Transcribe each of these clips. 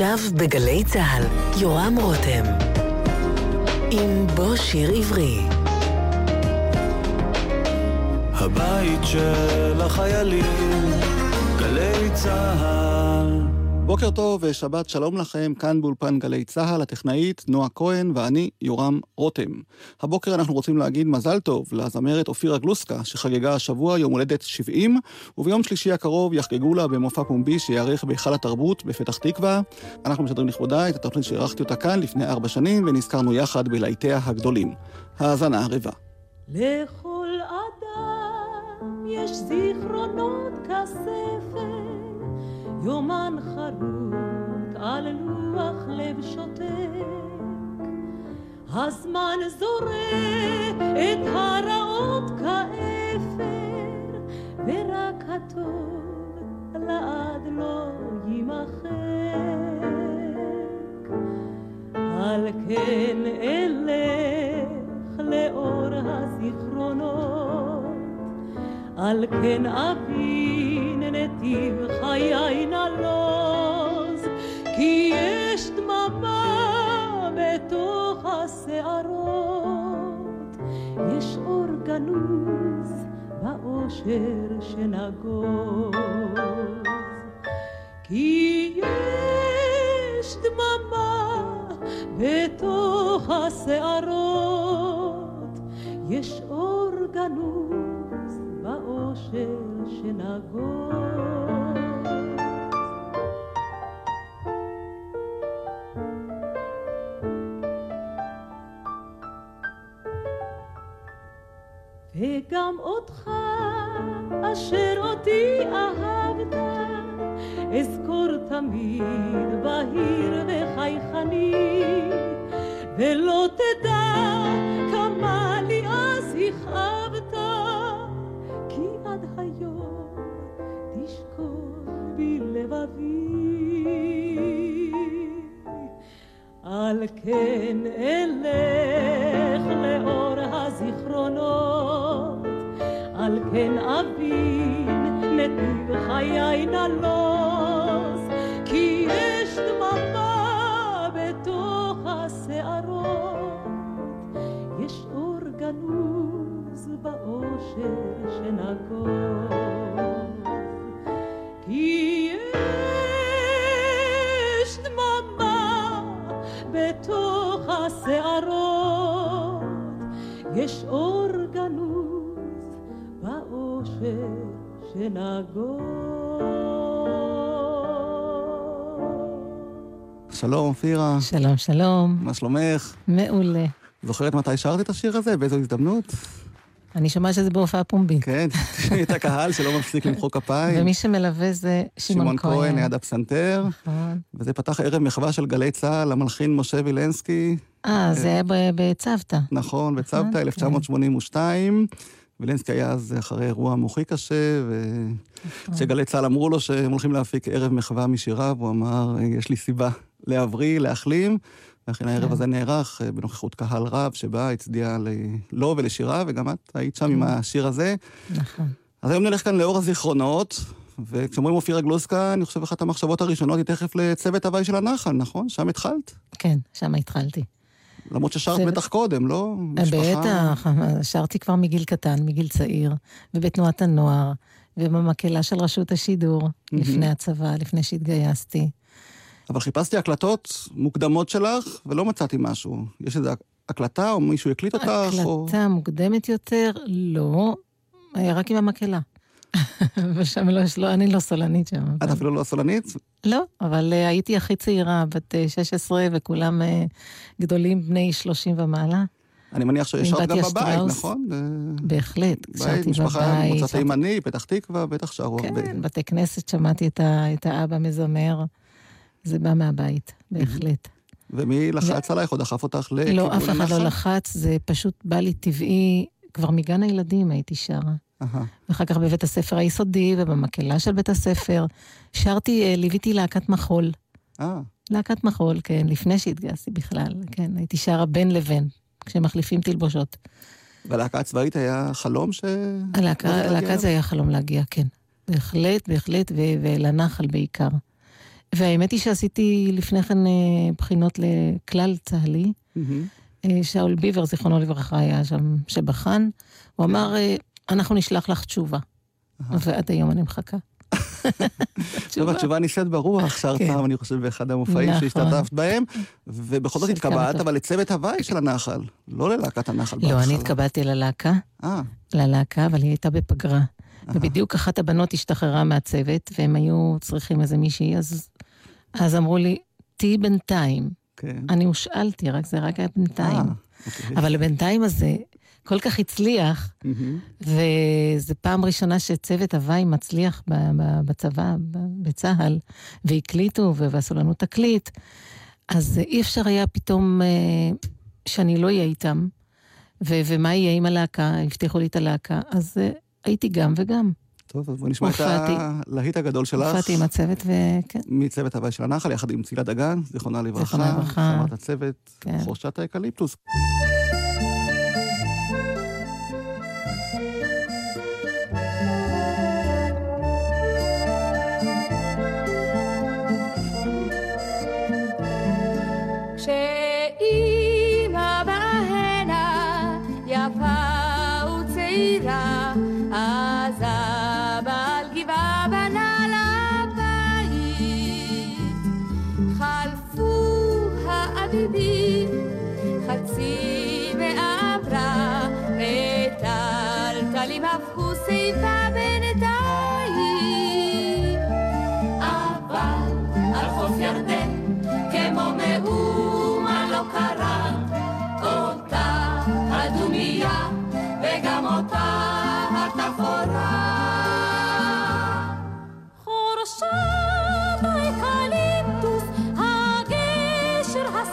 עכשיו בגלי צה"ל, יורם רותם. עם בוא שיר עברי. הבית של החיילים, גלי צה"ל. בוקר טוב ושבת שלום לכם, כאן באולפן גלי צה"ל, הטכנאית נועה כהן ואני יורם רותם. הבוקר אנחנו רוצים להגיד מזל טוב לזמרת אופירה גלוסקה, שחגגה השבוע יום הולדת 70, וביום שלישי הקרוב יחגגו לה במופע פומבי שיארך בהיכל התרבות בפתח תקווה. אנחנו משדרים לכבודה את התוכנית שאירחתי אותה כאן לפני ארבע שנים, ונזכרנו יחד בלהיטיה הגדולים. האזנה ערבה. לכל אדם יש זיכרונות כספר יומן חרוט על לוח לב שותק. הזמן זורק את הרעות כאפר, ורק הטוב לעד לא יימחק. על כן אלך לאור הזיכרונות, על כן אבין נתיב חיי נלוז, כי יש דממה בתוך השערות, יש אור גנוז באושר שנגוז. כי יש דממה בתוך השערות, יש אור גנוז באושר שנגוז. וגם אותך, אשר אותי אהבת, אזכור תמיד בהיר וחייכני, ולא תדע על כן אלך לאור הזיכרונות, על כן אבין נתיב חיי נלוז, כי יש דממה בתוך השערות, יש אור גנוז באושר שנגוז. שנגוז. שלום, אופירה. שלום, שלום. מה שלומך? מעולה. זוכרת מתי שרת את השיר הזה? באיזו הזדמנות? אני שומעת שזה בהופעה פומבית. כן, את הקהל שלא מפסיק למחוא כפיים. ומי שמלווה זה שמעון כהן. שמעון כהן ליד הפסנתר. נכון. וזה פתח ערב מחווה של גלי צה"ל, המלחין משה וילנסקי. אה, זה היה בצוותא. נכון, בצוותא, כן. 1982. וילנסקי היה אז אחרי אירוע מוחי קשה, נכון. וכשגלי צה"ל אמרו לו שהם הולכים להפיק ערב מחווה משיריו, הוא אמר, יש לי סיבה להבריא, להחלים. ואכן הערב כן. הזה נערך אה, בנוכחות קהל רב, שבה הצדיע לו ולשיריו, וגם את היית שם עם כן. השיר הזה. נכון. אז היום נלך כאן לאור הזיכרונות, וכשאומרים אופירה גלוסקה, אני חושב אחת המחשבות הראשונות היא תכף לצוות הוואי של הנחל, נכון? שם התחלת? כן, שם התחלתי. למרות ששרת בטח קודם, לא? אה, משפחה- בטח, שרתי כבר מגיל קטן, מגיל צעיר, ובתנועת הנוער, ובמקהלה של רשות השידור, לפני הצבא, לפני שהתגייסתי. אבל חיפשתי הקלטות מוקדמות שלך, ולא מצאתי משהו. יש איזו הקלטה, או מישהו הקליט אותך, או... הקלטה מוקדמת יותר, לא, רק עם המקהלה. ושם לא, לא, אני לא סולנית שם. את אפילו לא סולנית? לא, אבל uh, הייתי הכי צעירה, בת uh, 16, וכולם uh, גדולים בני 30 ומעלה. אני מניח שישרת גם בבית, שטראוס. נכון? בהחלט, שרתי משפחה בבית. מוצא שרתי- תימני, פתח תקווה, בטח שרו הרבה. כן, בתי כנסת שמעתי את, ה, את האבא מזמר. זה בא מהבית, בהחלט. ומי לחץ עלייך או דחף אותך לכיוון לא, אף אחד לא? לחץ, זה פשוט בא לי טבעי. כבר מגן הילדים הייתי שרה. ואחר כך בבית הספר היסודי ובמקהלה של בית הספר. שרתי, אה, ליוויתי להקת מחול. אה, להקת מחול, כן, לפני שהתגייסתי בכלל, כן, הייתי שרה בין לבין, כשמחליפים תלבושות. והלהקה הצבאית היה חלום ש... הלהקה הלהקה? זה היה חלום להגיע, כן. בהחלט, בהחלט, ו- ולנחל בעיקר. והאמת היא שעשיתי לפני כן אה, בחינות לכלל צה"לי. אה, שאול ביבר, זיכרונו לברכה, היה שם שבחן. הוא אמר, אנחנו נשלח לך תשובה. ועד היום אני מחכה. טוב, התשובה נישאת ברוח, שרת כן. פעם, אני חושב, באחד המופעים נכון. שהשתתפת בהם, ובכל זאת התקבעת. אבל לצוות הוואי של הנחל, לא ללהקת הנחל לא. אני התקבלתי ללהקה, אה, ללהקה, אבל היא הייתה בפגרה. ובדיוק אחת הבנות השתחררה מהצוות, והם היו צריכים איזה מישהי, אז, אמרו לי, תהיי בינתיים. כן. אני הושאלתי, רק זה רק היה בינתיים. אה, אוקיי. אבל הבינתיים הזה כל כך הצליח, מהמם. וזו פעם ראשונה שצוות הוואי מצליח בצבא, בצה"ל, והקליטו ו- ועשו לנו תקליט, אז אי אפשר היה פתאום אה, שאני לא אהיה איתם, ו- ומה יהיה עם הלהקה, הבטיחו לי את הלהקה, אז אה, הייתי גם וגם. טוב, אז בואי נשמע את. הלהיט הגדול שלך. הופעתי עם הצוות, וכן, מצוות הוואי של הנחל, יחד עם צילה דגן, זיכרונה לברכה. זיכרונה לברכה. חברת הצוות, כן. חורשת האקליפטוס.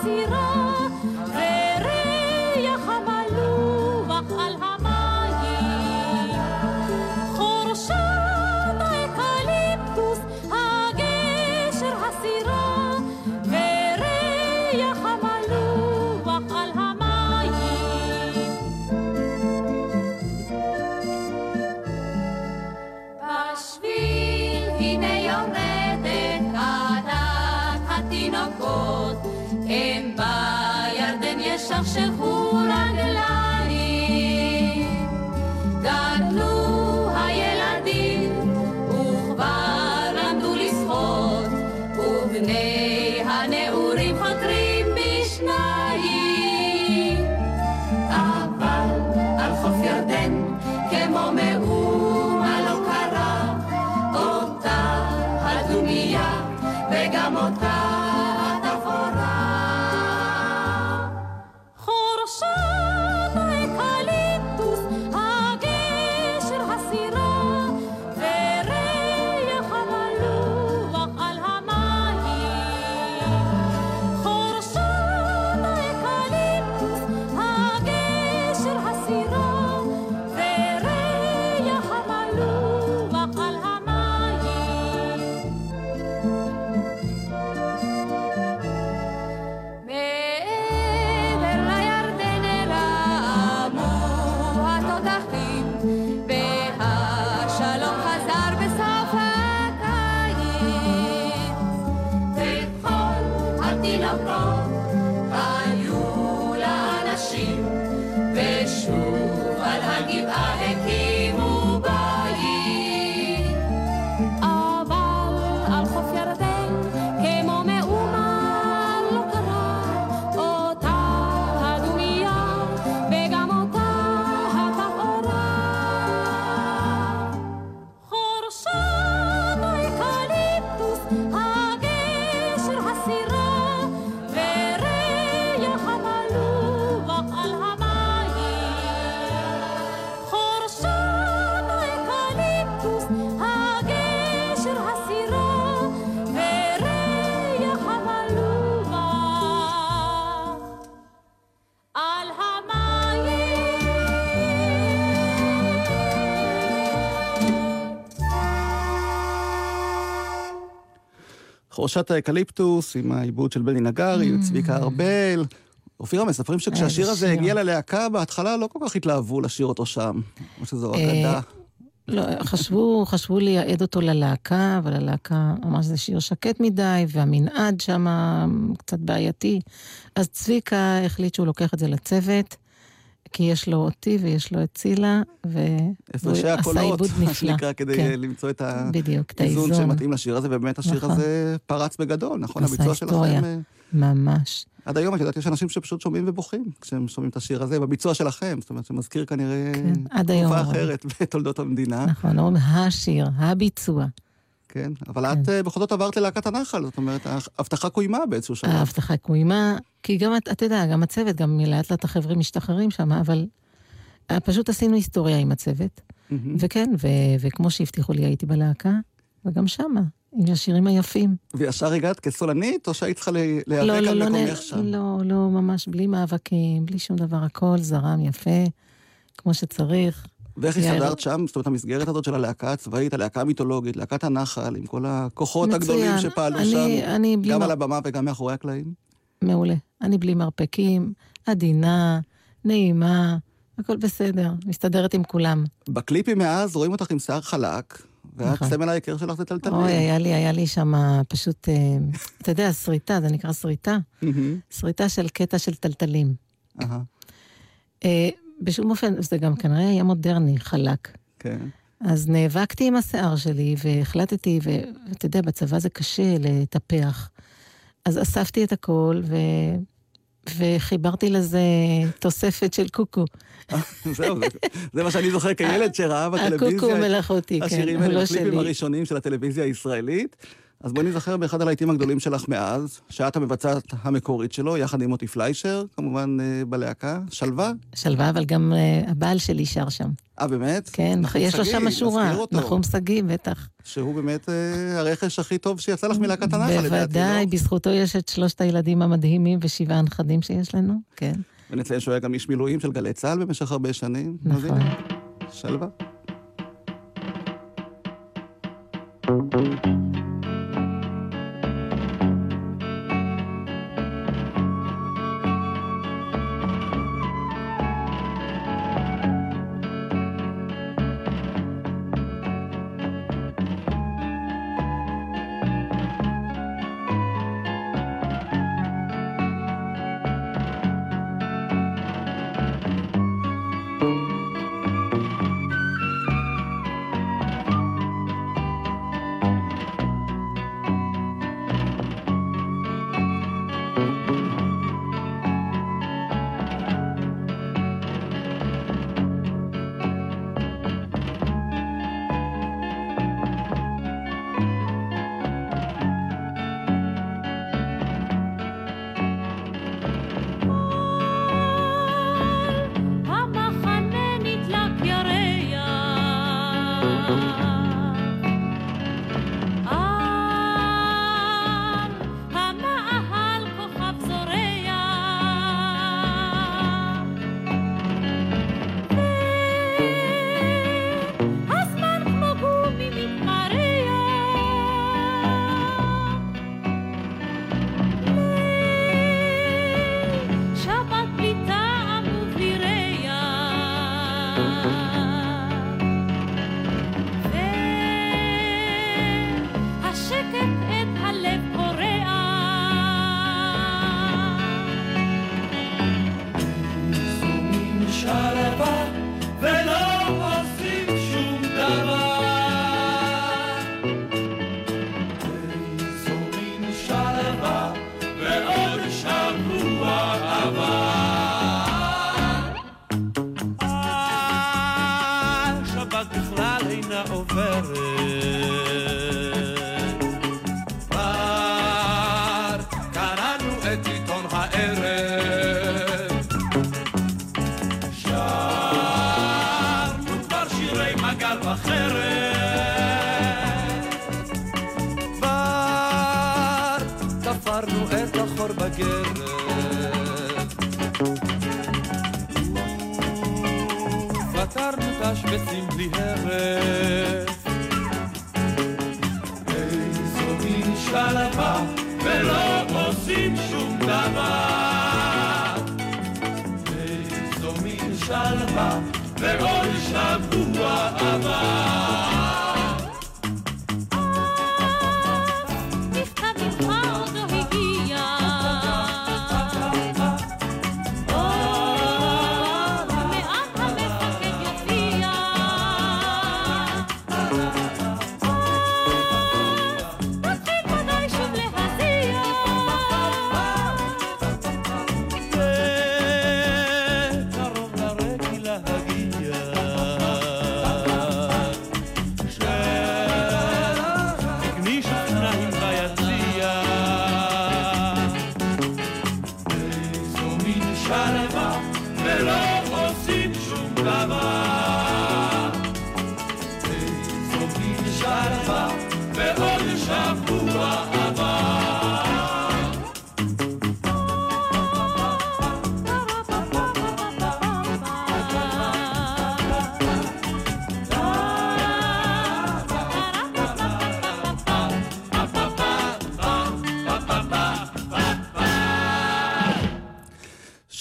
הסירה, וריח המלוח על המים. חורשת האקליפטוס, הגשר הסירה, וריח המלוח על המים. בשביל הנה יורדת עדת התינוקות, chercher חורשת האקליפטוס, עם העיבוד של בני נגרי, וצביקה ארבל. אופירה, מספרים שכשהשיר הזה. הגיע ללהקה, בהתחלה לא כל כך התלהבו לשיר אותו שם. או שזו אה, אגדה. לא, חשבו, חשבו לייעד אותו ללהקה, אבל הלהקה אמרה שזה שיר שקט מדי, והמנעד שם קצת בעייתי. אז צביקה החליט שהוא לוקח את זה לצוות, כי יש לו אותי ויש לו את צילה, והוא עשה עיבוד מה נפלא. שנקרא, כדי כן. למצוא את האיזון. שמתאים לשיר הזה, ובאמת השיר נכון. הזה פרץ בגדול, נכון? עשה הביצוע היסטוריה. שלכם... אה, ממש. עד היום, את יודעת, יש אנשים שפשוט שומעים ובוכים כשהם שומעים את השיר הזה, בביצוע שלכם. זאת אומרת, שמזכיר כנראה כן, עד היום תקופה. אחרת בתולדות המדינה. נכון, אומרים השיר, הביצוע. כן, אבל את אה, בכל זאת עברת ללהקת הנחל, זאת אומרת, ההבטחה קוימה באיזשהו שלב. ההבטחה קוימה, כי גם, את- אתה יודע, גם הצוות, גם לאט לאט החברים משתחררים שם, אבל אה, פשוט עשינו היסטוריה עם הצוות. מהמם. וכן, ו- וכמו שהבטיחו לי, הייתי בלהקה, וגם שמה, עם השירים היפים. וישר הגעת כסולנית, או שהיית צריכה ל- לא, להיאבק לא, על לא, מקומך שם? לא, לא, ממש בלי מאבקים, בלי שום דבר, הכל זרם יפה, כמו שצריך. ואיך. הסתדרת שם? זאת אומרת, המסגרת הזאת של הלהקה הצבאית, הלהקה המיתולוגית, להקת הנחל, עם כל הכוחות הגדולים מצוין. שפעלו אני- שם, אני גם מר- על הבמה וגם מאחורי הקלעים? מעולה. אני בלי מרפקים, עדינה, נעימה, הכל בסדר, מסתדרת עם כולם. בקליפים מאז רואים אותך עם שיער חלק, ואת נכון. סמל ההיכר שלך זה טלטלים. אוי, היה לי, היה לי שם פשוט, אה, אתה יודע, שריטה, זה נקרא שריטה. שריטה של קטע של טלטלים. בשום אופן, זה גם כנראה היה מודרני, חלק. כן. אז נאבקתי עם השיער שלי, והחלטתי, ואתה יודע, בצבא זה קשה לטפח. אז אספתי את הכל, ו... וחיברתי לזה תוספת של קוקו. זהו, זה- זה מה שאני זוכר כילד שראה הקוקו בטלוויזיה. מלאכותי, כן, השירים הוא האלה, לא הקליפים שלי. הראשונים של הטלוויזיה הישראלית. אז בואי נזכר באחד הלהיטים הגדולים שלך מאז, שאת המבצעת המקורית שלו, יחד עם מוטי פליישר, כמובן אה, בלהקה, שלווה. שלווה, אבל גם uh, הבעל שלי שר שם. אה, באמת? כן, נחום יש לו שם שורה. נחום שגיא, בטח. שהוא באמת אה, הרכש הכי טוב שיצא לך מלהקת הנחל, לדעתי, בוודאי, לא? בזכותו יש את שלושת הילדים המדהימים ושבעה הנכדים שיש לנו, כן. ונציין שהוא היה גם איש מילואים של גלי צה"ל במשך הרבה שנים. נכון. שלווה. המחנה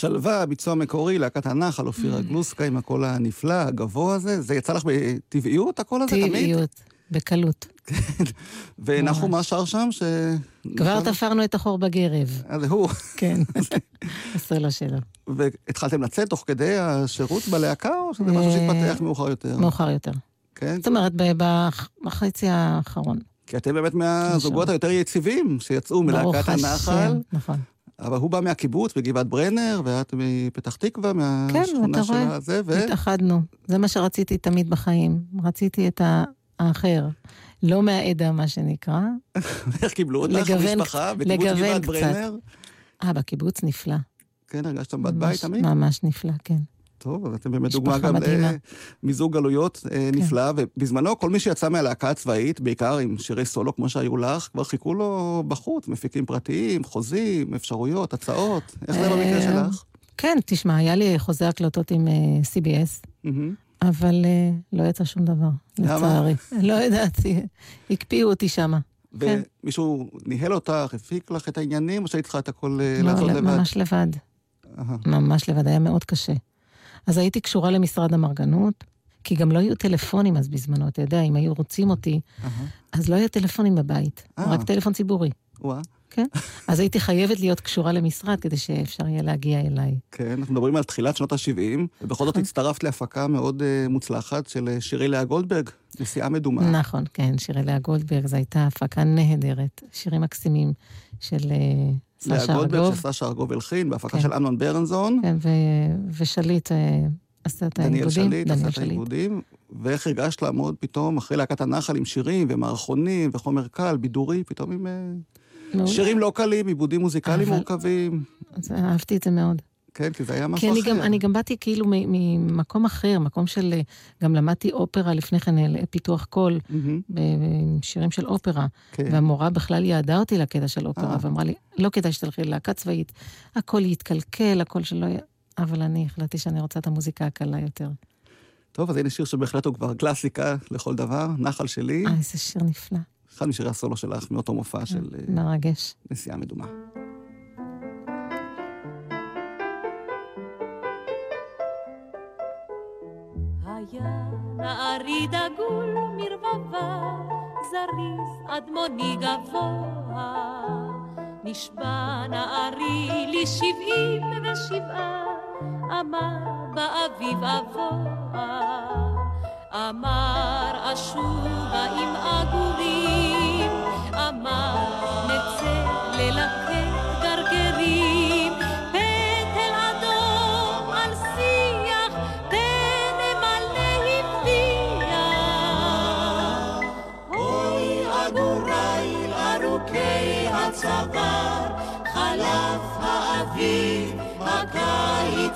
שלווה, ביצוע מקורי, להקת הנחל, אופירה גלוסקה עם הקול הנפלא, הגבוה הזה. זה יצא לך בטבעיות, הקול הזה, תמיד? טבעיות, בקלות. ונחום, ממש. מה שר שם? ש... כבר נשאר? תפרנו את החור בגרב. זה הוא. כן, הסולו שלו. והתחלתם לצאת תוך כדי השירות בלהקה, או שזה משהו אה, שהתפתח מאוחר יותר? מאוחר יותר. כן? זאת אומרת, בחצי האחרון. כי אתם באמת מהזוגות היותר יציבים שיצאו ברוך מלהקת השם, הנחל, נכון. אבל הוא בא מהקיבוץ בגבעת ברנר, ואת מפתח תקווה, כן, מהשכונה אתה של הזה, ו... התאחדנו. זה מה שרציתי תמיד בחיים. רציתי את האחר. לא מהעדה, מה שנקרא. איך קיבלו אותך, לגוון משפחה, קצת, בקיבוץ גבעת. ברנר? אה, בקיבוץ נפלא. כן, הרגשתם בת בית תמיד? ממש נפלא, כן. טוב, אז אתם באמת דוגמה גם. כן. למיזוג גלויות אה, נפלא, ובזמנו כל מי שיצא מהלהקה הצבאית, בעיקר עם שירי סולו כמו שהיו לך, כבר חיכו לו בחוץ, מפיקים פרטיים, חוזים, אפשרויות, הצעות. איך זה במקרה אה, שלך? כן, תשמע, היה לי חוזה הקלטות עם אה, CBS, מהמם. אבל אה, לא יצא שום דבר? לצערי. לא ידעתי, הקפיאו אותי שמה. כן. ומישהו ניהל אותך, הפיק לך את העניינים, או שהיית צריכה את הכל אה, לא, לעשות לבד? ממש לבד. ממש לבד, היה מאוד קשה. אז הייתי קשורה למשרד המרגנות, כי גם לא היו טלפונים אז בזמנו, אתה יודע, אם היו רוצים אותי, אהה. אז לא היה טלפונים בבית, אה. רק טלפון ציבורי, וואה. כן? אז הייתי חייבת להיות קשורה למשרד כדי שאפשר יהיה להגיע אליי. כן, אנחנו מדברים על תחילת שנות ה-70, ובכל זאת נכון. הצטרפת להפקה מאוד אה, מוצלחת של אה, שירי לאה גולדברג, נסיעה מדומה. נכון, כן, שירי לאה גולדברג, זו הייתה הפקה נהדרת, שירים מקסימים של אה, לאה גולדברג ארגוב, שסשה ארגוב הלחין, בהפקה כן. של אמנון ברנזון. כן, ו- ושליט אה, עשה את דניאל העיבודים. שליט עשה את העיבודים, ואיך הרגשת לעמוד פתאום אחרי להקת הנחל עם שירים ומערכונים וחומר קל, בידורי, פתאום עם אה, מעולה. שירים לא קלים, עיבודים מוזיקליים אבל- מורכבים. אהבתי את זה מאוד. כן, כי זה היה כי משהו אני אחר. גם, אני גם באתי כאילו ממקום אחר, מקום של... גם למדתי אופרה לפני כן, אה, פיתוח קול, ב- בשירים של אופרה. כן. והמורה בכלל יעדה אותי לקטע של אופרה, אה. ואמרה לי, לא כדאי שתלכי ללהקה צבאית, הכל יתקלקל, הכל שלא יהיה... אבל אני החלטתי שאני רוצה את המוזיקה הקלה יותר. טוב, אז הנה שיר שבהחלט הוא כבר קלאסיקה לכל דבר, נחל שלי, אה, איזה שיר נפלא, אחד משירי הסולו שלך מאותו מופע של אה, מרגש. נסיעה מדומה. היה נערי דגול מרבבה, זריז אדמוני גבוה. נשבע נערי לי שבעים ושבעה, אמר באביב אבוה. אמר אשובה עם עגורים, אמר נצא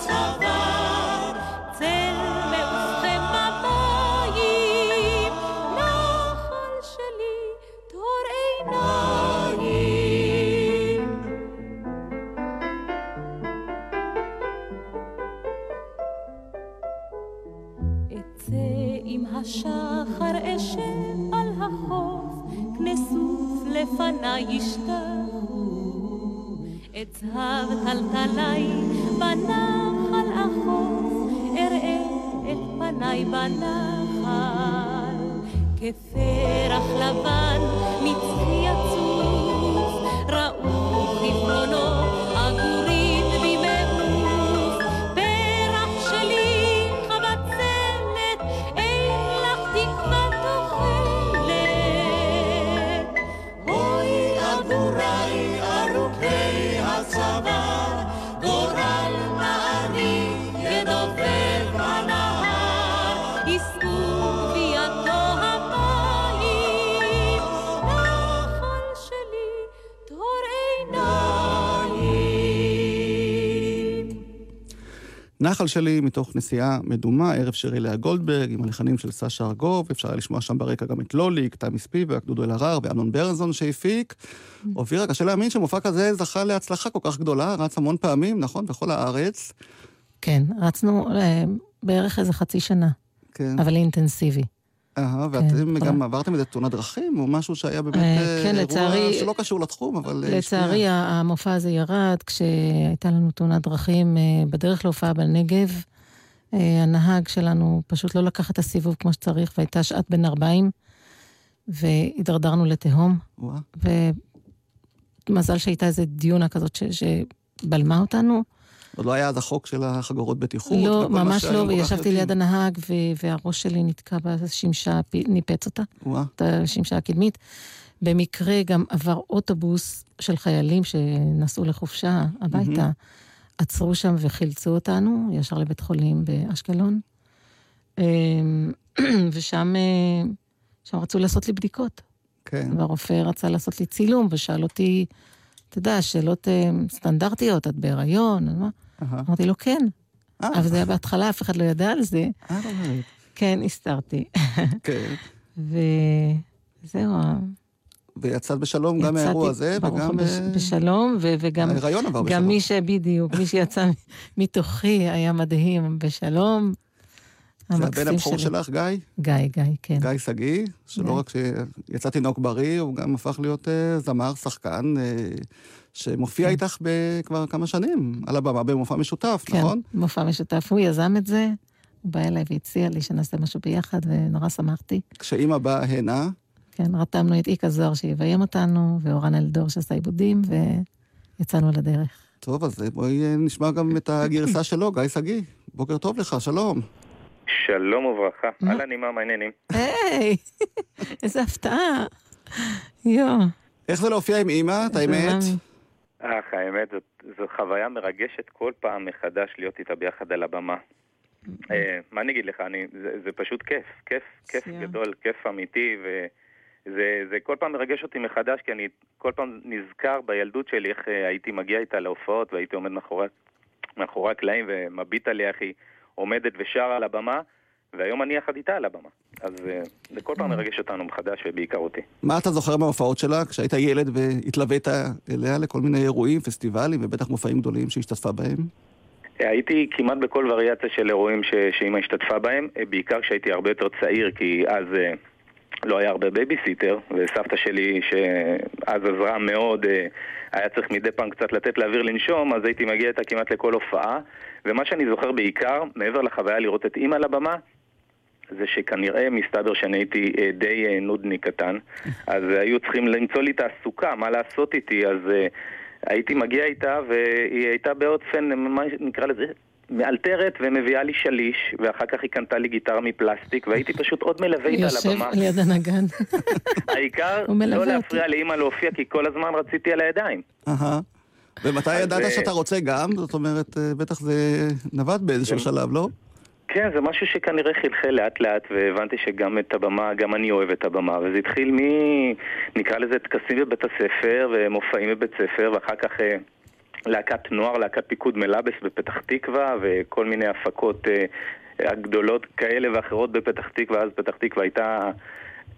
עבר. צל מעופכם במים, שלי, טהור עיניים. השחר אשב על החוף, כנסוף לפניי ישתחו. אצהב טלטלי בנחל אחוף, אראה את פניי בנחל. כפרח לבן מצחי נחל שלי, מתוך נסיעה מדומה, ערב שירי לאה גולדברג, עם הלחנים של סשה ארגוב, אפשר היה לשמוע שם ברקע גם את לוליק, תמי ספיבק, דודו אלהרר ואמנון ברנזון שהפיק. אופירה, קשה להאמין שמופע כזה זכה להצלחה כל כך גדולה, רץ המון פעמים, נכון? בכל הארץ. כן, רצנו אה, בערך איזה חצי שנה, כן. אבל אינטנסיבי. אהה, ואתם כל גם עברתם איזה תאונת דרכים, או משהו שהיה באמת אה, אה, כן, אירוע שלא קשור לתחום, אבל אה. לצערי, המופע הזה ירד כשהייתה לנו תאונת דרכים בדרך להופעה בנגב. הנהג שלנו פשוט לא לקח את הסיבוב כמו שצריך, והייתה שעת בין ארבעים, והידרדרנו לתהום. ומזל שהייתה איזה דיונה כזאת ש... שבלמה אותנו. עוד לא היה אז החוק של החגורות בטיחות. לא, ממש לא, וישבתי. ליד הנהג. והראש שלי נתקע בשמשה, ניפץ אותה. את השמשה הקדמית. במקרה גם עבר אוטובוס של חיילים שנסעו לחופשה הביתה, עצרו שם וחילצו אותנו ישר לבית חולים באשקלון. אמ, ושם אה, שם רצו לעשות לי בדיקות. כן. והרופא רצה לעשות לי צילום ושאל אותי, אתה יודע, שאלות אה, סטנדרטיות, את בהיריון? אז מה? אמרתי לו, כן. אה, אבל זה היה בהתחלה, אף אחד לא ידע על זה. אה, לא אומרת. כן, הסתרתי. כן. וזהו, ויצאת בשלום גם מהאירוע הזה, וגם בש- אה, בשלום, ו- וגם ההיריון עבר גם בשלום. מי ש... בדיוק, מי שיצא מתוכי היה מדהים בשלום. זה הבן הבכור. שלך, גיא? גיא, גיא, כן. גיא שגיא, גיא. שלא רק שיצא תינוק בריא, הוא גם הפך להיות אה, זמר, שחקן, שמופיע כן. איתך כבר כמה שנים על הבמה במופע משותף, כן, נכון? מופע משותף. הוא יזם את זה, הוא בא אליי והציע לי שנעשה משהו ביחד, ונורא שמחתי. כשאימא באה הנה, כן, רתמנו את איקה זוהר שיביים אותנו, ואורן אלדור שעשה עיבודים, ויצאנו לדרך. טוב, אז בואי נשמע גם את הגרסה שלו, גיא שגיא. בוקר טוב לך, שלום. שלום וברכה. אהלן, אימא, מה העניינים? היי, איזה הפתעה. יואו. איך זה להופיע עם אימא, את האמת? אך, האמת, זאת, זו חוויה מרגשת כל פעם מחדש להיות איתה ביחד על הבמה. אה, מה אני אגיד לך, אני, זה, זה פשוט כיף, כיף, כיף. גדול, כיף אמיתי, וזה זה כל פעם מרגש אותי מחדש, כי אני כל פעם נזכר בילדות שלי איך אה, הייתי מגיע איתה להופעות, והייתי עומד מאחורי, מאחורי הקלעים ומביט עליה איך היא עומדת ושרה על הבמה, והיום אני יחד איתה על הבמה. אז אה, זה כל פעם מרגש אותנו מחדש, ובעיקר אותי. מה אתה זוכר מההופעות שלה, כשהיית ילד והתלווית אליה לכל מיני אירועים, פסטיבלים, ובטח מופעים גדולים שהשתתפה בהם? הייתי כמעט בכל וריאציה של אירועים ש- שאימא השתתפה בהם, אה, בעיקר כשהייתי הרבה יותר צעיר, כי אז אה, לא היה הרבה בייביסיטר, וסבתא שלי, שאז עזרה מאוד, אה, היה צריך מדי פעם קצת לתת לאוויר לנשום, אז הייתי מגיע איתה כמעט לכל הופעה. ומה שאני זוכר בעיקר, מעבר לחוויה לראות את אימא על הבמה, זה שכנראה מסתבר שאני הייתי אה, די אה, נודניק קטן, אז היו צריכים למצוא לי תעסוקה, מה לעשות איתי, אז אה, הייתי מגיע איתה והיא הייתה באופן, מה נקרא לזה, מאלתרת ומביאה לי שליש, ואחר כך היא קנתה לי גיטרה מפלסטיק, והייתי פשוט עוד מלווה איתה על יושב הבמה. ליד הנגן. העיקר לא. להפריע לאימא להופיע, כי כל הזמן רציתי על הידיים. אהה. ומתי ידעת שאתה רוצה גם? זאת אומרת, בטח זה נבט באיזשהו זה- שלב, לא? כן, זה משהו שכנראה חלחל לאט לאט, והבנתי שגם את הבמה, גם אני אוהב את הבמה, וזה התחיל מ... נקרא לזה טקסים בבית הספר, ומופעים בבית ספר, ואחר כך אה, להקת נוער, להקת פיקוד מלאבס בפתח תקווה, וכל מיני הפקות אה, הגדולות כאלה ואחרות בפתח תקווה, אז פתח תקווה הייתה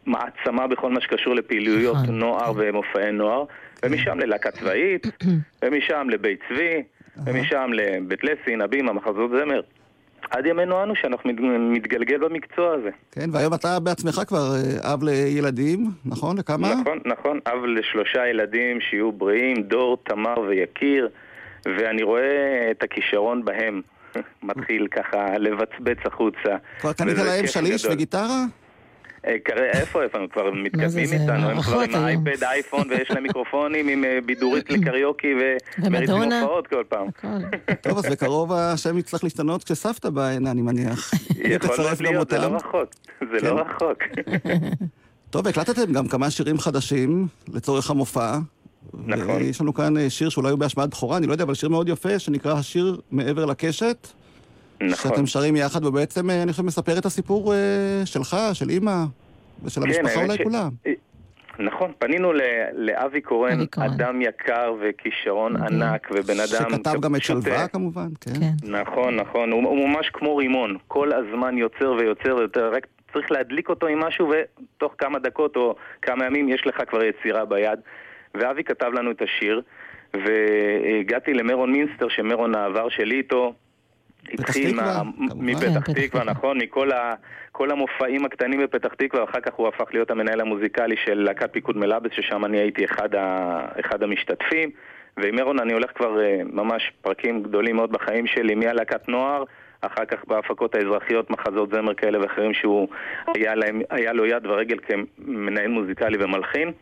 מעצמה בכל מה שקשור לפעילויות נכון. נוער ומופעי נוער, ומשם ללהקה צבאית, ומשם לבית צבי, ומשם לבית לסין, הבימה, מחזות זמר. עד ימינו אנו שאנחנו מת- מתגלגל במקצוע הזה. כן, והיום אתה בעצמך כבר אה, אב לילדים, נכון? לכמה? נכון, נכון. אב לשלושה ילדים שיהיו בריאים, דור, תמר ויקיר, ואני רואה את הכישרון בהם מתחיל ככה לבצבץ החוצה. כבר קנית להם שליש. וגיטרה? אה, איפה, איפה, הם כבר מתקדמים איתנו, הם כבר עם היום. האייפד, אייפון, ויש להם מיקרופונים עם אה, בידורית לקריוקי ומריצים. הופעות כל פעם. טוב, אז בקרוב השם יצטרך להשתנות כשסבתא באה הנה, אני מניח. יכול להיות, זה. לא רחוק. זה כן. לא רחוק. טוב, הקלטתם גם כמה שירים חדשים לצורך המופע. נכון. ויש לנו כאן אה, שיר שאולי הוא בהשמעת בכורה, אני לא יודע, אבל שיר מאוד יפה, שנקרא השיר מעבר לקשת. נכון. שאתם שרים יחד, ובעצם אה, אני חושב מספר את הסיפור אה, שלך, של אימא, ושל כן, המשפחה אולי ש- כולה. נכון, פנינו ל- לאבי קורן, קורן. אדם יקר וכישרון מדהים. ענק ובן אדם... שכתב גם את שלווה אה, כמובן, כן. כן. נכון, נכון, הוא, הוא ממש כמו רימון, כל הזמן יוצר ויוצר ויותר, רק צריך להדליק אותו עם משהו ותוך כמה דקות או כמה ימים יש לך כבר יצירה ביד. ואבי כתב לנו את השיר, והגעתי למרון מינסטר, שמרון העבר שלי איתו. התחיל מה-. מפתח כן, תקווה. נכון, מכל ה, כל המופעים הקטנים בפתח תקווה, אחר כך הוא הפך להיות המנהל המוזיקלי של להקת פיקוד מלאבס, ששם אני הייתי אחד, ה, אחד המשתתפים. ועם אירון אני הולך כבר אה, ממש פרקים גדולים מאוד בחיים שלי, מהלהקת נוער, אחר כך בהפקות האזרחיות, מחזות זמר כאלה ואחרים שהוא היה, להם, היה לו יד ורגל כמנהל מוזיקלי ומלחין.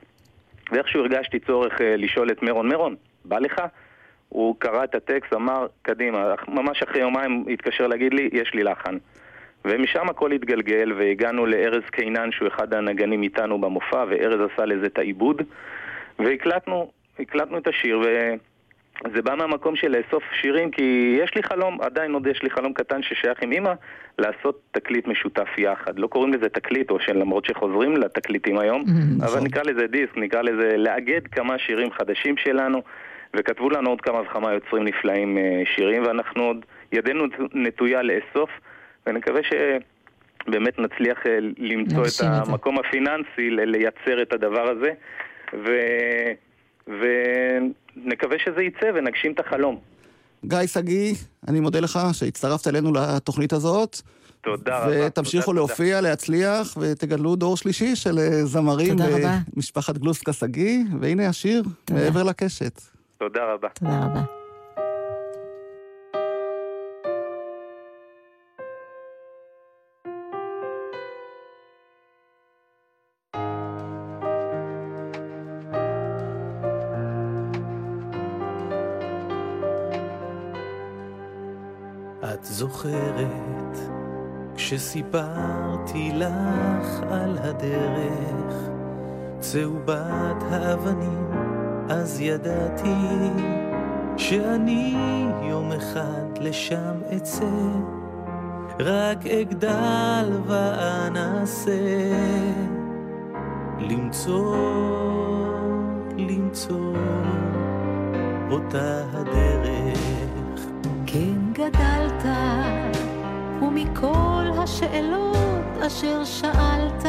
ואיכשהו הרגשתי צורך אה, לשאול את מרון, מרון, בא לך? הוא קרא את הטקסט, אמר, קדימה, ממש אחרי יומיים התקשר להגיד לי, יש לי לחן. ומשם הכל התגלגל, והגענו לארז קינן, שהוא אחד הנגנים איתנו במופע, וארז עשה לזה את העיבוד, והקלטנו, הקלטנו את השיר, וזה בא מהמקום של לאסוף שירים, כי יש לי חלום, עדיין עוד יש לי חלום קטן ששייך עם אימא, לעשות תקליט משותף יחד. לא קוראים לזה תקליט, או שלמרות שחוזרים לתקליטים היום, Mhm. אבל נקרא לזה דיסק, נקרא לזה לאגד כמה שירים חדשים שלנו, וכתבו לנו עוד כמה וכמה יוצרים נפלאים אה, שירים, ואנחנו עוד, ידנו נטויה לאסוף, ונקווה שבאמת נצליח אה, למצוא את להגשים את זה. המקום הפיננסי ל- לייצר את הדבר הזה, ו... ונקווה שזה יצא ונגשים את החלום. גיא שגיא, אני מודה לך שהצטרפת אלינו לתוכנית הזאת. תודה רבה. ותמשיכו תודה, להופיע, להצליח, ותגדלו דור שלישי של אה, זמרים תודה רבה. במשפחת גלוסקה שגיא. והנה השיר, תודה. מעבר לקשת. תודה רבה. תודה רבה. את זוכרת כשסיפרתי לך על הדרך צהובת האבנים אז ידעתי שאני יום אחד לשם אצא רק אגדל ואנסה למצוא, למצוא אותה הדרך. כן גדלת, ומכל השאלות אשר שאלת,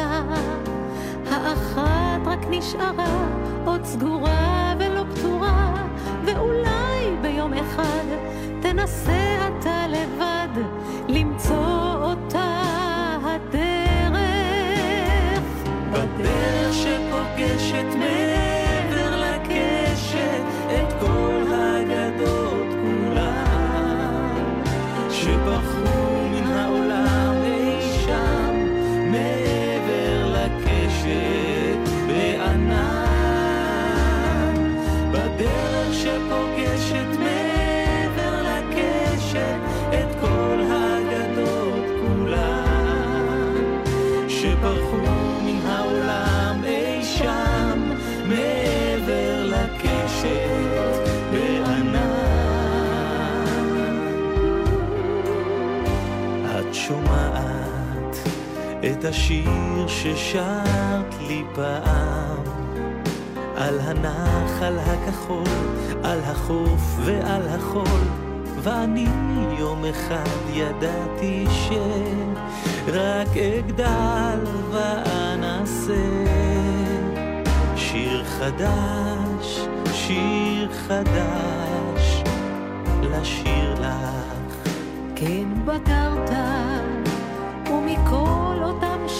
האחת רק נשארה עוד סגורה ולא פתורה, ואולי ביום אחד תנסה אתה לבד למצוא אותה הדרך. בדרך שפוגשת מעבר השיר ששרת לי פעם על הנחל הכחול, על החוף ועל החול, ואני יום אחד ידעתי שרק אגדל ואנסה שיר חדש, שיר חדש, לשיר לך. כן בגרת, ומכל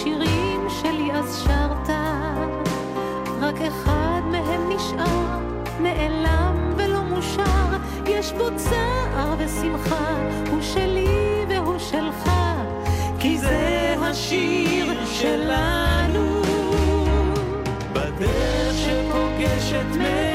אותם שירים שלי אז שרת, רק אחד מהם נשאר, נעלם ולא מושר, יש בו צער ושמחה, הוא שלי והוא שלך, כי זה השיר שלנו. בדרך שפוגשת מעבר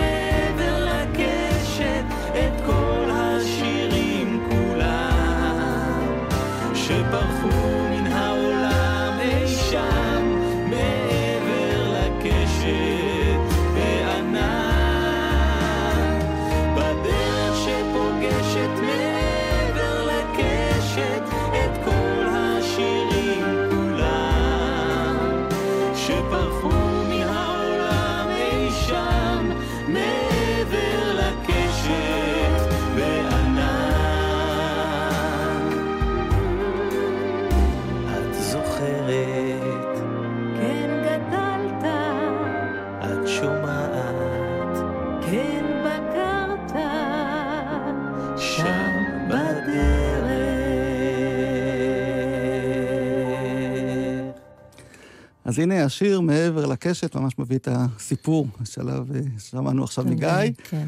אז הנה השיר מעבר לקשת ממש מביא את הסיפור שעליו אה, שמענו עכשיו מגיא. כן.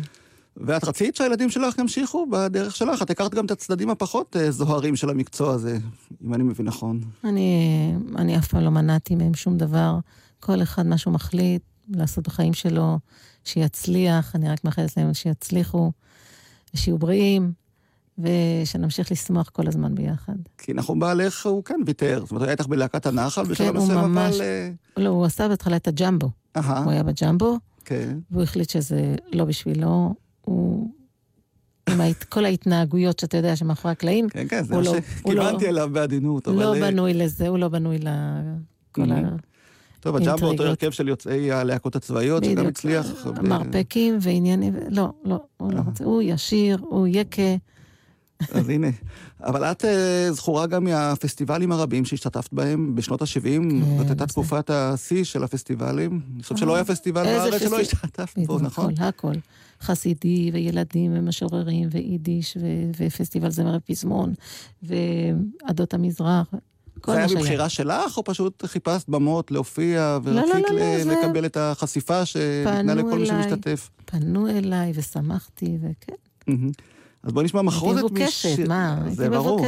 ואת רצית שהילדים שלך ימשיכו בדרך שלך, את הכרת גם את הצדדים הפחות אה, זוהרים של המקצוע הזה, אם אני מבין נכון. אני, אני אף פעם לא מנעתי מהם שום דבר. כל אחד מה שהוא מחליט לעשות בחיים שלו, שיצליח, אני רק מאחלת להם שיצליחו, ושיהיו בריאים, ושנמשיך לשמוח כל הזמן ביחד. כי נחום בעלך הוא כן ויתר, זאת אומרת, היה איתך בלהקת הנחל בשלב כן, מסוים, ממש- אבל... אה, לא, הוא עשה בהתחלה את הג'מבו. אהה, הוא היה בג'מבו, כן. והוא החליט שזה לא בשבילו. הוא... עם ההת... כל ההתנהגויות שאתה יודע שמאחורי הקלעים, כן, כן, זה מה לא- הוא לא- שכיוונתי אליו בעדינות, אבל... לא בנוי לזה, הוא לא בנוי לכל ה... טוב, הג'אמבו אותו. הרכב של יוצאי הלהקות הצבאיות, שגם. הצליח... מרפקים ועניינים, לא, לא, הוא לא. רוצה. הוא ישיר, הוא יקה. אז הנה. אבל את אה, זכורה גם מהפסטיבלים הרבים שהשתתפת בהם בשנות ה-70. כן, זאת הייתה תקופת השיא של הפסטיבלים. אני חושב שלא היה פסטיבל איזה בארץ שלא פסטיבל? השתתפת בו, נכון? הכל, הכל. חסידי וילדים ומשוררים ויידיש ופסטיבל זמר ופזמון ועדות המזרח. כל זה היה. מבחירה שלך, או פשוט חיפשת במות להופיע, לא, לא, ורצית לא, ל- זה- לקבל את החשיפה שניתנה לכל מי. שמשתתף? פנו אליי ושמחתי, וכן. אז בואי נשמע הייתי מחרוזת מבוקשת, מה? זה הייתי ברור.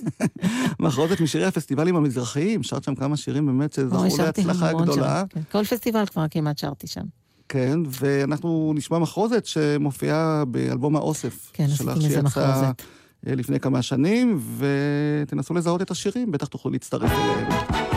מחרוזת משירי הפסטיבלים המזרחיים, שרת שם כמה שירים באמת שזכו להצלחה גדולה. כן. כל פסטיבל כבר כמעט שרתי שם. כן, ואנחנו נשמע מחרוזת שמופיעה באלבום האוסף כן, עשיתי מזה מחרוזת. אה, לפני כמה שנים, ותנסו לזהות את השירים, בטח תוכלו להצטרף אליהם.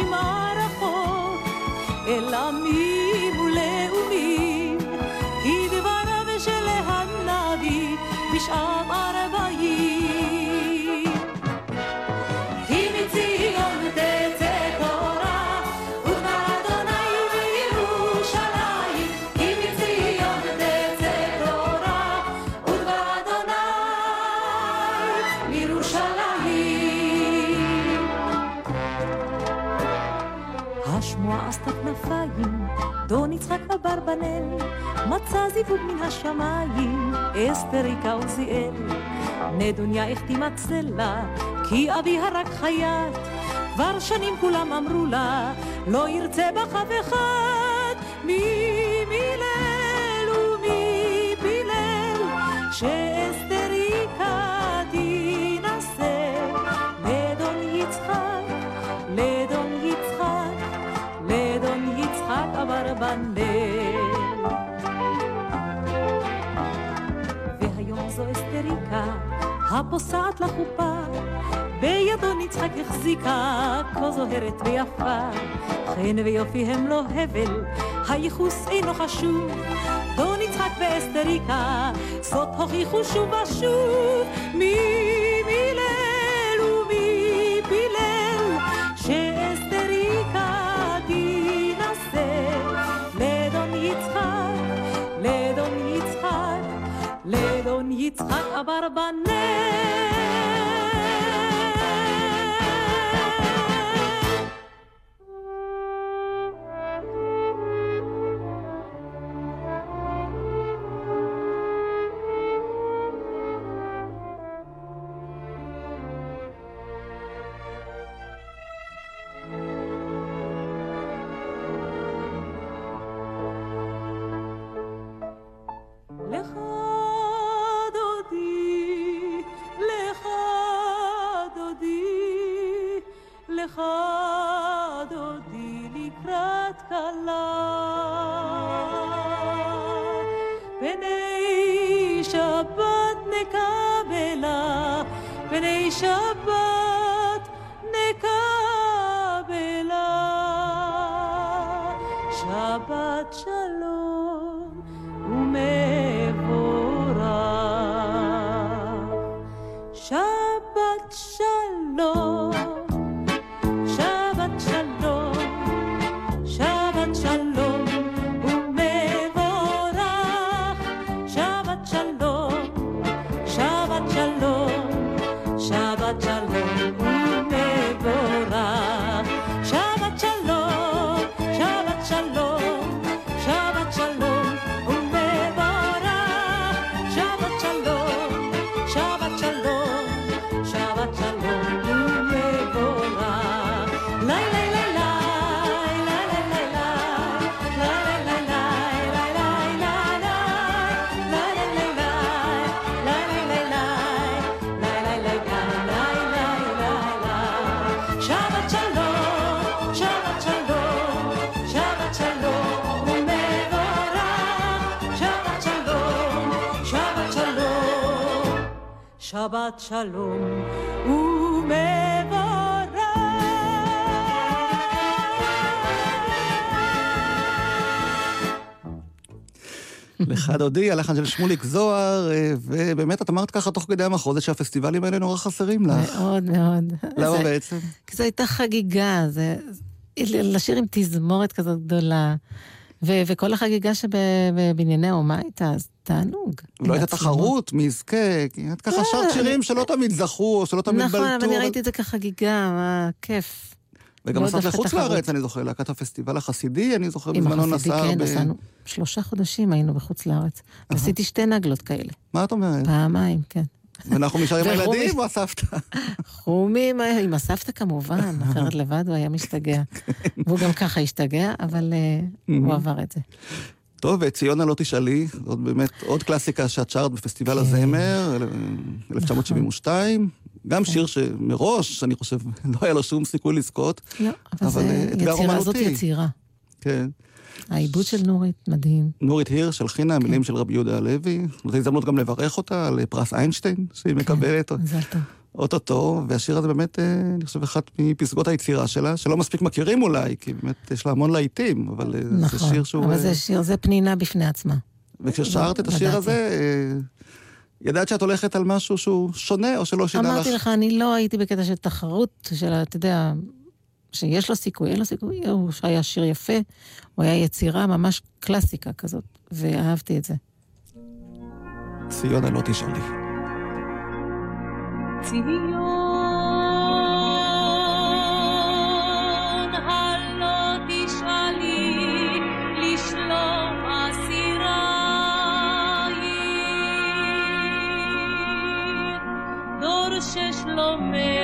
שמעה רחוק זיווג מן השמיים, אסתריקה עוזיאל. נדוניה החתימה צלע, כי אבי הרג חייט. כבר שנים כולם אמרו לה, לא ירצה בך אף אחד. הפוסעת לחופה, בידו נצחק החזיקה, כה זוהרת ויפה. חן ויופי הם לא הבל, הייחוס אינו חשוב. דון יצחק ואסתריקה, זאת הוכיחו שוב ושוב. מי מילל ומי פילל, שאסתריקה תינשא לדון יצחק, לדון יצחק, לדון יצחק אברבנאל. שלום. לך דודי, הלחן של שמוליק זוהר, אה, ובאמת את אמרת ככה תוך כדי המחוזת שהפסטיבלים האלה נורא חסרים לך. מאוד מאוד. למה זה- בעצם? כי זו הייתה חגיגה, זה... לשיר עם תזמורת כזאת גדולה. ו- וכל החגיגה שבבנייני האומה הייתה, אז תענוג. לא עם הייתה. תחרות מי יזכה, כי את ככה לא, שרת שירים שלא תמיד זכו, שלא תמיד בלטו. נכון, אבל אני ראיתי את זה כחגיגה, מה כיף. וגם לא נסעת דווקא לחוץ. לארץ, אני זוכר, להקת הפסטיבל החסידי, אני זוכר עם בזמנו החסידי, נסע כן, ב... נסענו. שלושה חודשים היינו בחוץ לארץ. עשיתי שתי נגלות כאלה, מה את אומרת? פעמיים, כן. ואנחנו נשאר עם הילדים או הסבתא? חומי, עם עם הסבתא כמובן, אחרת לבד הוא היה משתגע. והוא גם ככה השתגע, אבל אה, הוא עבר את זה. טוב, וציונה לא תשאלי, זאת באמת עוד קלאסיקה שאת שרת בפסטיבל כן. הזמר, אל- 1972. גם שיר שמראש, אני חושב, לא היה לו שום סיכוי לזכות. לא, אבל זה אה, יצירה, זאת. יצירה. כן. העיבוד של נורית, מדהים. נורית הירש, הלחינה, כן. המילים של רבי יהודה הלוי. זאת הזדמנות גם לברך אותה על פרס איינשטיין, שהיא מקבלת מזל טוב. אוטוטו, והשיר הזה באמת, אה, אני חושב, אחת מפסגות היצירה שלה, שלא מספיק מכירים אולי, כי באמת יש לה המון להיטים, אבל אה, זה נכון, שיר שהוא... אבל אה, זה שיר, זה פנינה בפני עצמה. וכששרת את השיר. הזה, אה, ידעת שאת הולכת על משהו שהוא שונה, או שלא שינה לך? אמרתי לך, אני לא הייתי בקטע של תחרות, של, אתה יודע, שיש לו סיכוי, אין לו סיכוי, הוא היה שיר יפה, הוא היה יצירה ממש קלאסיקה כזאת, ואהבתי את זה. ציונה, לא תשאלי. ציון, הלא תשאלי לשלום אסירייך, דור ששלומך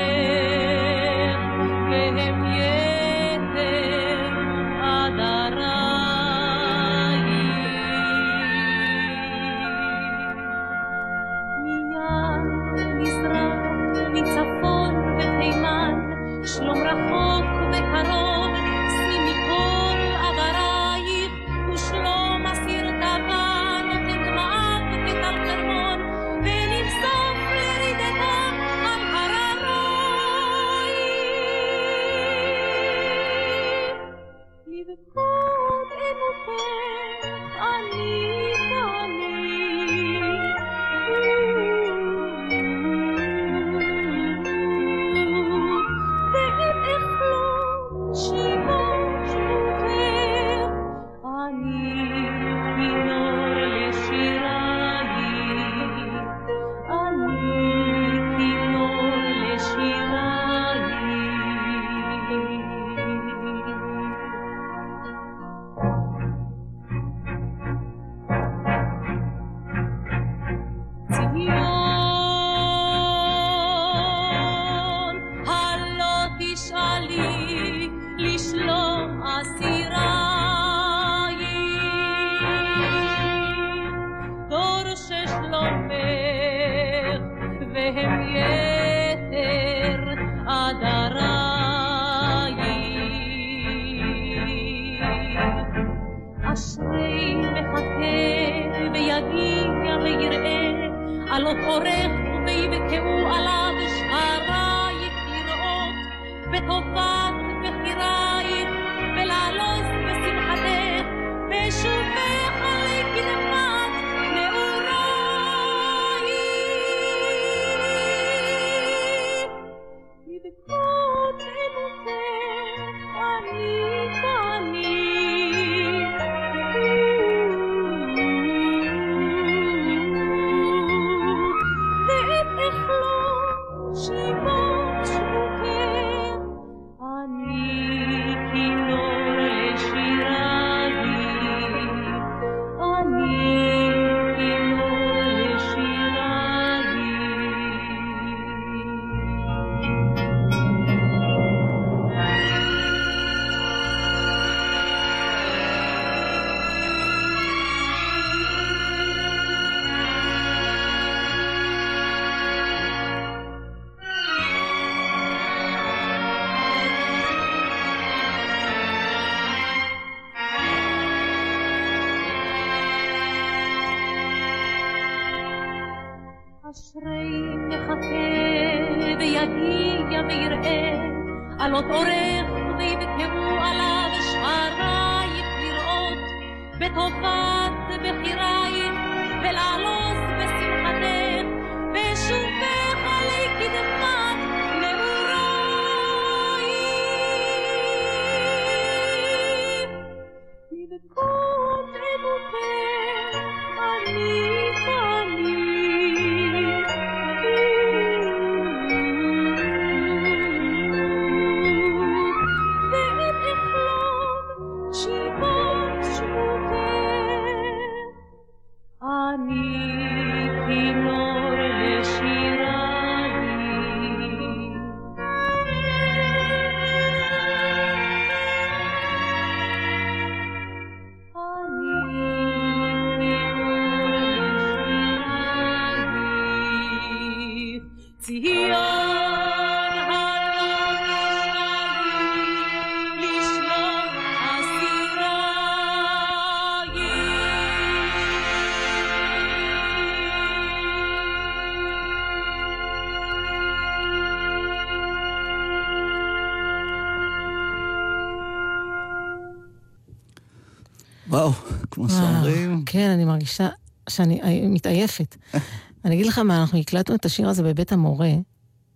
מרגישה שאני אה, מתעייפת. אני אגיד לך מה, אנחנו הקלטנו את השיר הזה בבית המורה,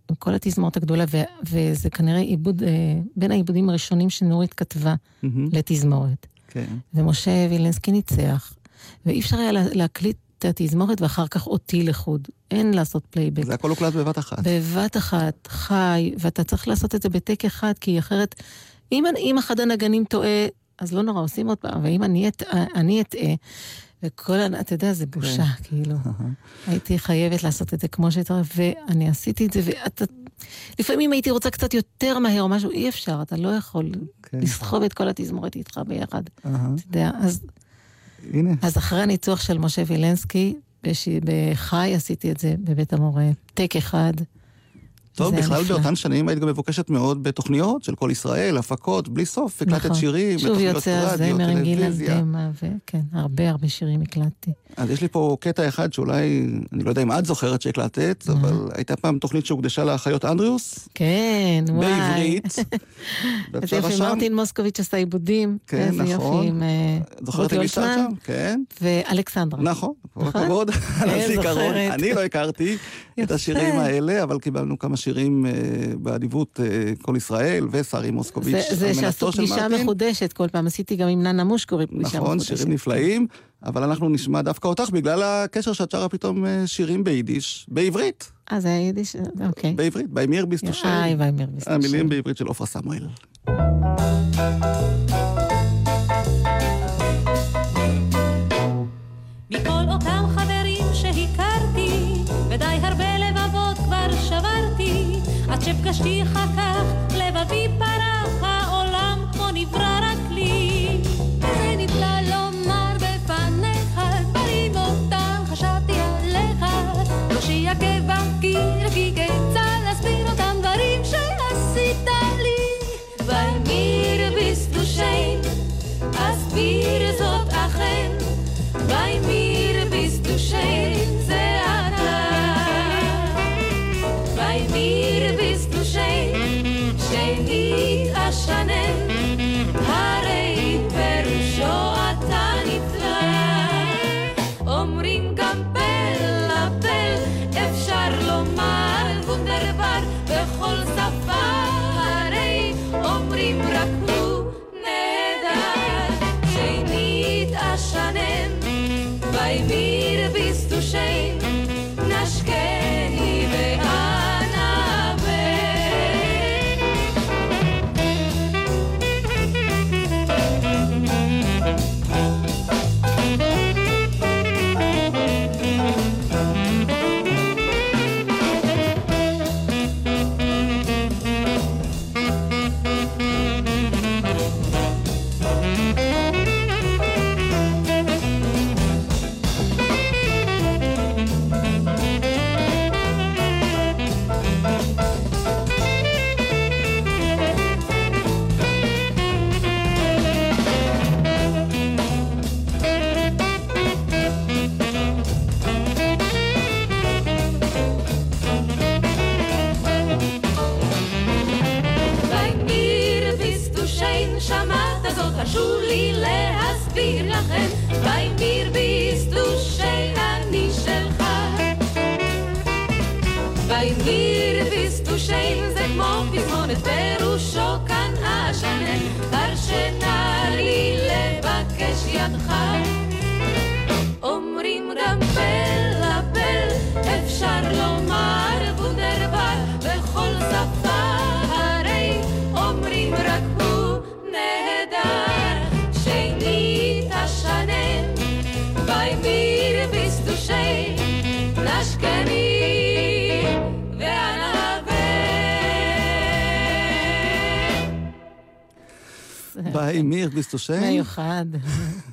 עם כל התזמורת הגדולה, ו- וזה כנראה עיבוד, אה, בין העיבודים הראשונים שנורית כתבה מהמם, לתזמורת. כן. ומשה וילנסקי ניצח, ואי אפשר היה לה- להקליט את התזמורת ואחר כך אותי לחוד. אין לעשות פלייבק. זה הכל הוקלט בבת אחת. בבת אחת, חי, ואתה צריך לעשות את זה בטייק אחד, כי אחרת, אם, אם אחד הנגנים טועה, אז לא נורא, עושים עוד פעם, ואם אני אטעה, אני אטעה, וכל, אתה יודע, זה בושה, כאילו. הייתי חייבת לעשות את זה כמו שצריך, ואני עשיתי את זה, ואתה... לפעמים הייתי רוצה קצת יותר מהר או משהו, אי אפשר, אתה לא יכול כן. לסחוב את כל התזמורת איתך ביחד. אתה יודע, אז, הנה, אז אחרי הניצוח של משה וילנסקי, בש... בחי עשיתי את זה בבית המורה, טק אחד. טוב, בכלל נפלא. באותן שנים היית גם מבוקשת מאוד בתוכניות של כל ישראל, הפקות, בלי סוף, הקלטת נכון. שירים, שוב בתוכניות יוצא הזמר עם טלוויזיה. דמע, וכן, הרבה הרבה שירים הקלטתי. אז יש לי פה קטע אחד שאולי, אני לא יודע אם את זוכרת שהקלטת, אה. אבל הייתה פעם תוכנית שהוקדשה לאחיות אנדריוס, כן, וואי. בעברית. איזה יופי, מרטין מוסקוביץ' עשה עיבודים. כן, נכון. עם אה, זוכרת ישבת הולצמן שם? כן. ואלכסנדרה. נכון, כל נכון? הכבוד על כן, הזיכרון. אני לא הכרתי את יפה. השירים האלה, אבל קיבלנו כמה שירים אה, באדיבות אה, כל ישראל, ושרי מוסקוביץ', זה, זה שעשו פגישה. מחודשת כל פעם, עשיתי גם עם ננה מושקורי פגישה נכון, מחודשת. שירים נפלאים, אבל אנחנו נשמע דווקא אותך בגלל הקשר שאת שרה פתאום אה, שירים ביידיש, בעברית, אה, זה היה יידיש? אוקיי. בעברית, ביימיר ביסטושל. איי, ויימר ביסטושל. המילים בעברית של עופרה סמואל. עד שפגשתיך כך לבבי פרח, העולם כמו נברא רק לי. זה נפלא לומר בפניך דברים אותם חשבתי עליך. לא שיכה בקיר כי כיצד להסביר אותם דברים שעשית לי. ואמיר ביסטושיין אסביר זאת אכן. ואמיר ביסטושיין בכל שפה הרי אומרים רק ביי מיר ביסטושן, מיוחד.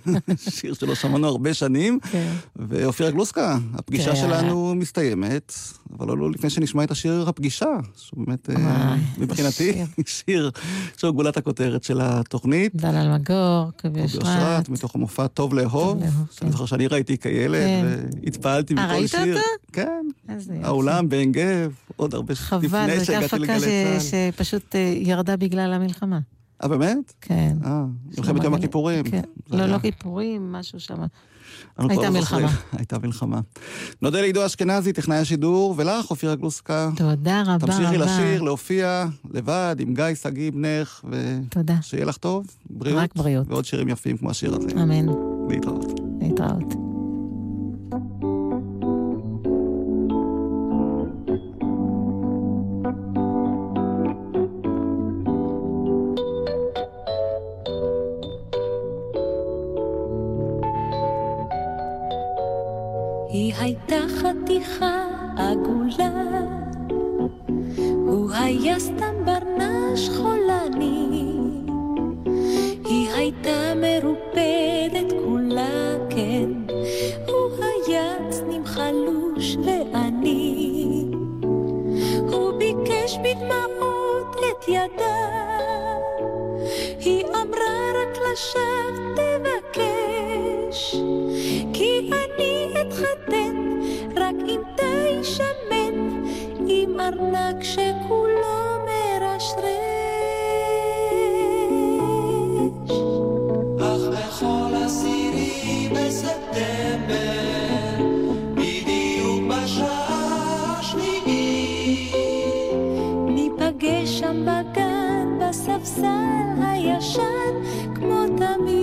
שיר שלא שמענו הרבה שנים. כן. ואופירה גלוסקה, הפגישה כן. שלנו מסתיימת, אבל לא לפני שנשמע את השיר הפגישה, שהוא באמת, אה, מבחינתי, שיר שהוא גולת הכותרת של התוכנית. דל אלמגור, קובי אושרת, אושרת. מתוך המופע טוב לאהוב, שאני כן. זוכר שאני ראיתי כילד, כן. והתפעלתי אה, מכל ראית שיר. אותו? כן, איזה יופי. האולם בעין גב, עוד הרבה ש- חבל, זו לפני הייתה שהגעתי הפקה לגלי צה"ל. שפשוט אה, ירדה בגלל המלחמה. אה, באמת? כן. אה, מלחמת יום הכיפורים. כן. לא, היה. לא כיפורים, משהו שם. הייתה. מלחמה. הייתה מלחמה. נודה לעידו אשכנזי, טכנאי השידור, ולך, אופירה גלוסקה. תודה רבה רבה. תמשיכי לשיר, להופיע לבד, עם גיא שגיא בנך, תודה. ושיהיה לך טוב, בריאות. רק בריאות. ועוד שירים יפים כמו השיר הזה. אמן. להתראות. להתראות. הייתה חתיכה עגולה, הוא היה סתם ברנש חולני. היא הייתה מרופדת כולה, כן, הוא היה צנים חלוש ועני. הוא ביקש בדמעות את ידה, היא אמרה רק לשווא תבקש, כי אני אתחתן רק עם תה שמן, עם ארנק שכולו מרשרש. אך בכל עשירי בספטמבר, בדיוק בשעה השביעית, ניפגש שם בגן, בספסל הישן, כמו תמיד,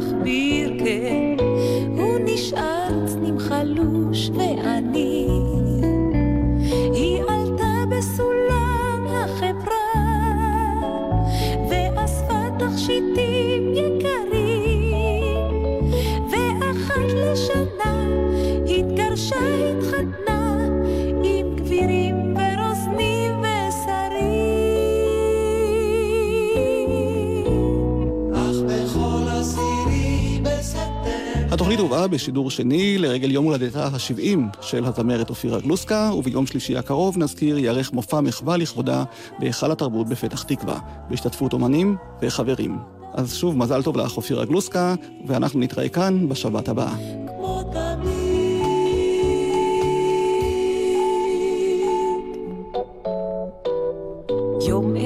למכביר, כן, הוא נשאר צנים חלוש ועני. הובאה בשידור שני לרגל יום הולדתה ה-70 של הזמרת אופירה גלוסקה, וביום שלישי הקרוב נזכיר ייערך מופע מחווה לכבודה בהיכל התרבות בפתח תקווה, בהשתתפות אומנים וחברים. אז שוב, מזל טוב לך אופירה גלוסקה, ואנחנו נתראה כאן בשבת הבאה. יום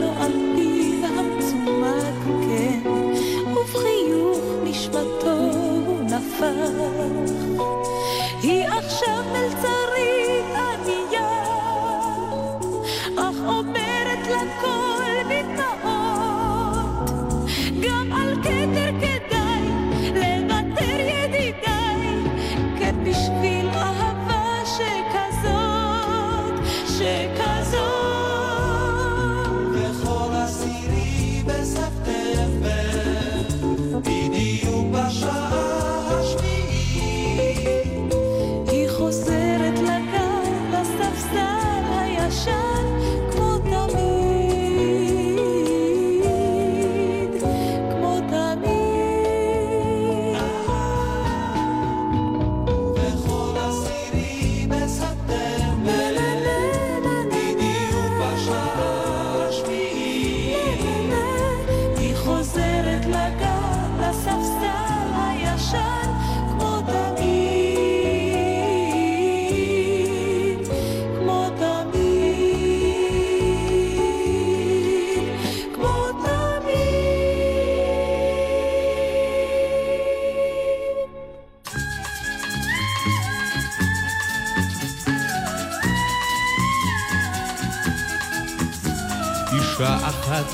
לו על פיו המצומק, כן, ובחיוך נשמתו נפח.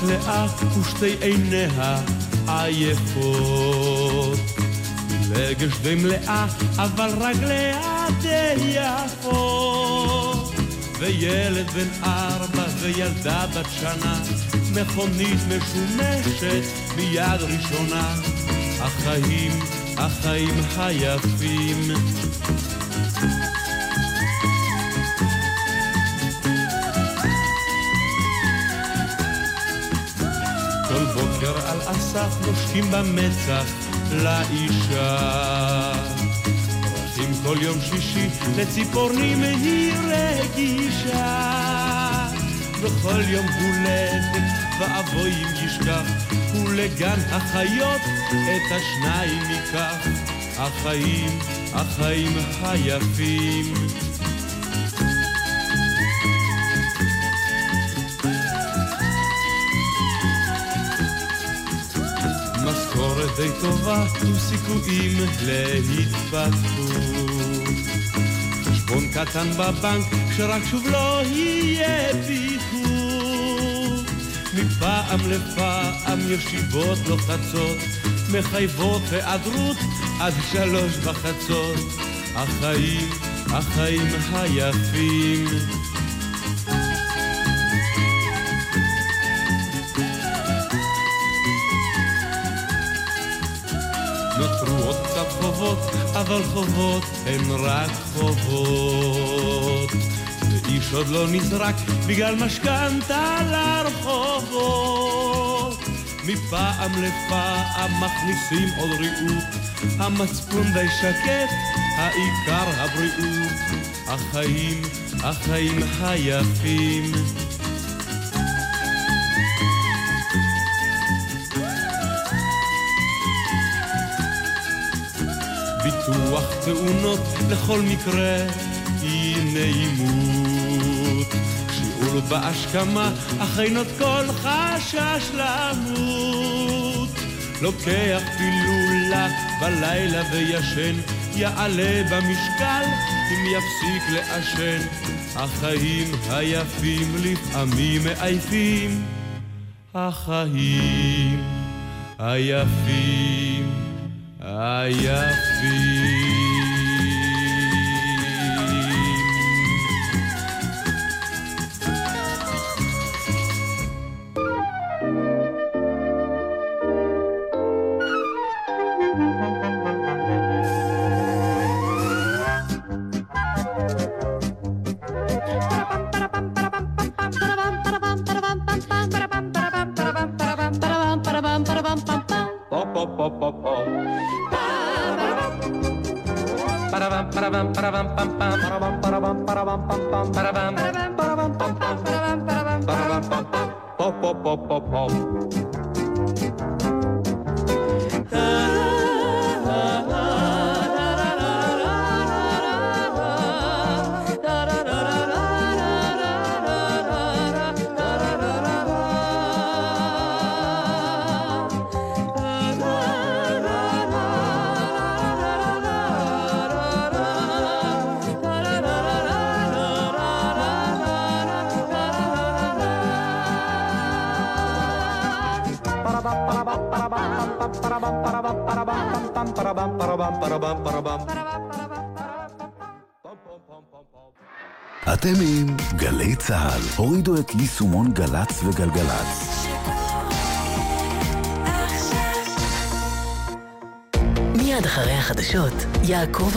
לאה ושתי עיניה עייפות. פילגש די מלאה, אבל רגליה די יפות. וילד בן ארבע וילדה בת שנה, מכונית משומשת מיד ראשונה. החיים, החיים היפים. אסף נושקים במצח לאישה. פרחים כל יום שישי לציפורנים היא רגישה. וכל יום הולדת ואבוי אם ישכח, ולגן החיות את השניים ייקח. החיים, החיים היפים. די טובה וסיכויים להתפתחות. חשבון קטן בבנק שרק שוב לא יהיה פיחות. מפעם לפעם ישיבות לוחצות, מחייבות היעדרות עד שלוש בחצות. החיים, החיים היפים. חובות, אבל חובות הן רק חובות. ואיש עוד לא נזרק בגלל משכנתה לרחובות. מפעם לפעם מכניסים עוד ריהוט, המצפון די שקט, העיקר הבריאות. החיים, החיים היפים. ביטוח תאונות לכל מקרה אי נעימות. שיעור בהשכמה אך אינות כל חשש למות. לוקח פילולה בלילה וישן, יעלה במשקל אם יפסיק לעשן. החיים היפים לפעמים מעייפים. החיים היפים היפים. אתם עם גלי צה"ל. הורידו את יישומון גל"צ וגלגלצ. מיד אחרי החדשות, יעקב